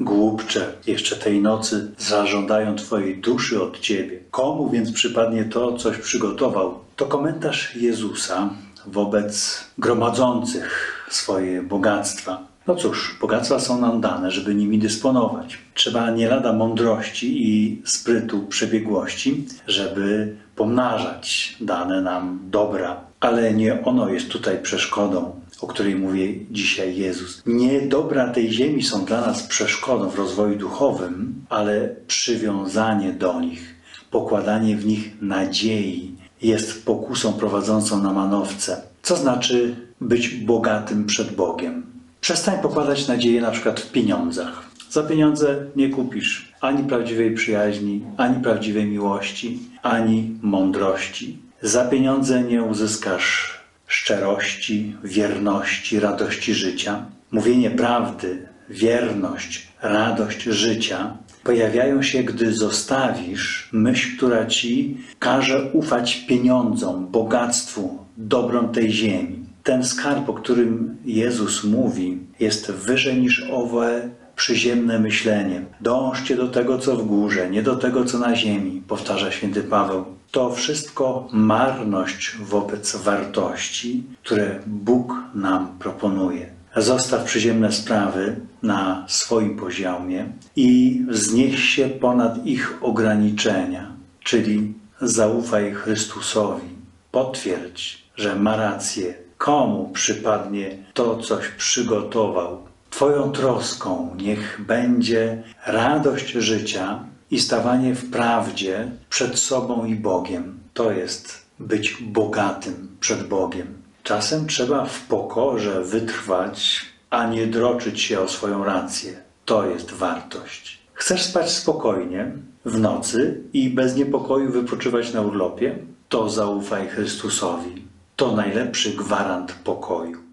Głupcze, jeszcze tej nocy zażądają Twojej duszy od Ciebie. Komu więc przypadnie to, coś przygotował? To komentarz Jezusa wobec gromadzących swoje bogactwa. No cóż, bogactwa są nam dane, żeby nimi dysponować. Trzeba nie lada mądrości i sprytu, przebiegłości, żeby pomnażać dane nam dobra. Ale nie ono jest tutaj przeszkodą, o której mówi dzisiaj Jezus. Nie dobra tej ziemi są dla nas przeszkodą w rozwoju duchowym, ale przywiązanie do nich, pokładanie w nich nadziei jest pokusą prowadzącą na manowce. Co znaczy być bogatym przed Bogiem? Przestań pokładać nadzieję na przykład w pieniądzach. Za pieniądze nie kupisz ani prawdziwej przyjaźni, ani prawdziwej miłości, ani mądrości. Za pieniądze nie uzyskasz szczerości, wierności, radości życia. Mówienie prawdy, wierność, radość życia pojawiają się, gdy zostawisz myśl, która ci każe ufać pieniądzom, bogactwu, dobrom tej ziemi. Ten skarb, o którym Jezus mówi, jest wyżej niż owe przyziemne myślenie. Dążcie do tego, co w górze, nie do tego, co na ziemi, powtarza święty Paweł. To wszystko marność wobec wartości, które Bóg nam proponuje. Zostaw przyziemne sprawy na swoim poziomie i wznieś się ponad ich ograniczenia, czyli zaufaj Chrystusowi. Potwierdź, że ma rację. Komu przypadnie to, coś przygotował? Twoją troską niech będzie radość życia i stawanie w prawdzie przed sobą i Bogiem. To jest być bogatym przed Bogiem. Czasem trzeba w pokorze wytrwać, a nie droczyć się o swoją rację. To jest wartość. Chcesz spać spokojnie w nocy i bez niepokoju wypoczywać na urlopie? To zaufaj Chrystusowi. To najlepszy gwarant pokoju.